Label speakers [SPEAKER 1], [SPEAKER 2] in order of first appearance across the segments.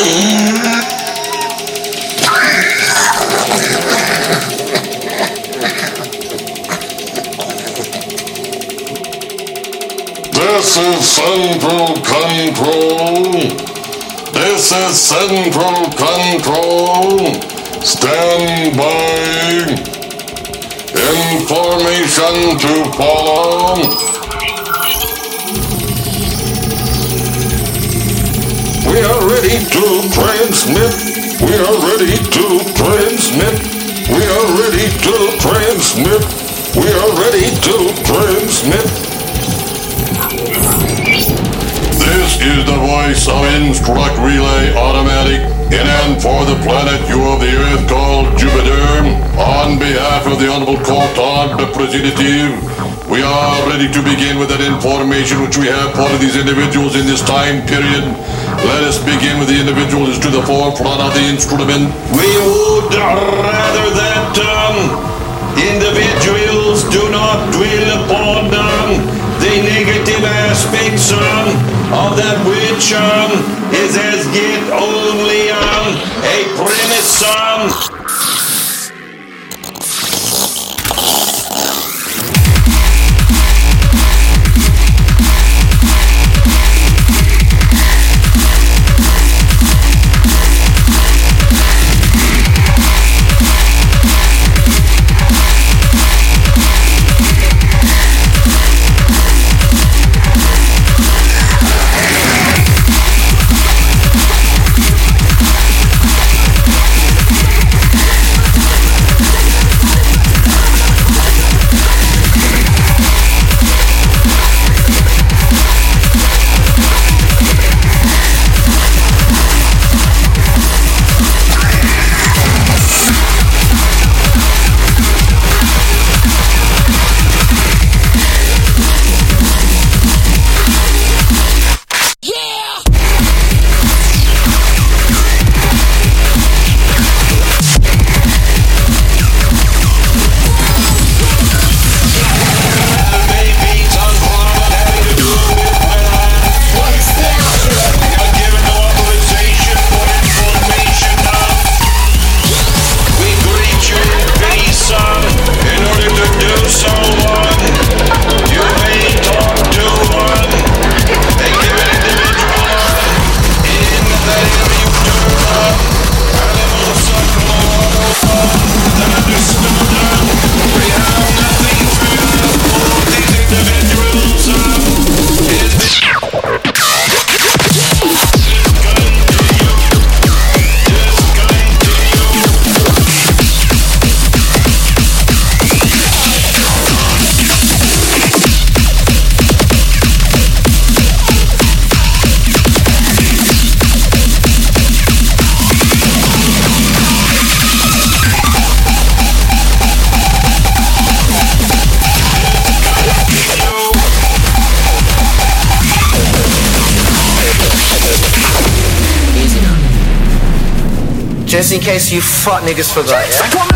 [SPEAKER 1] This is Central Control. This is Central Control. Stand by. Information to follow. We are ready to transmit. We are ready to transmit. We are ready to transmit. We are ready to transmit. This is the voice of Instruct Relay the planet you of the Earth called Jupiter. On behalf of the Honorable Court of Representative, we are ready to begin with that information which we have for these individuals in this time period. Let us begin with the individual who is to the forefront of the instrument.
[SPEAKER 2] We would rather that um, individuals do not dwell upon um, is as yet only on a premise. Um,
[SPEAKER 3] Just in case you fuck niggas forgot, yeah?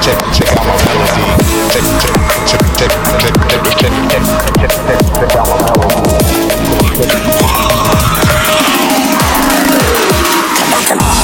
[SPEAKER 2] check, check out my melody. Check, check, check, check, check, check, check, check, check, check, check out my melody.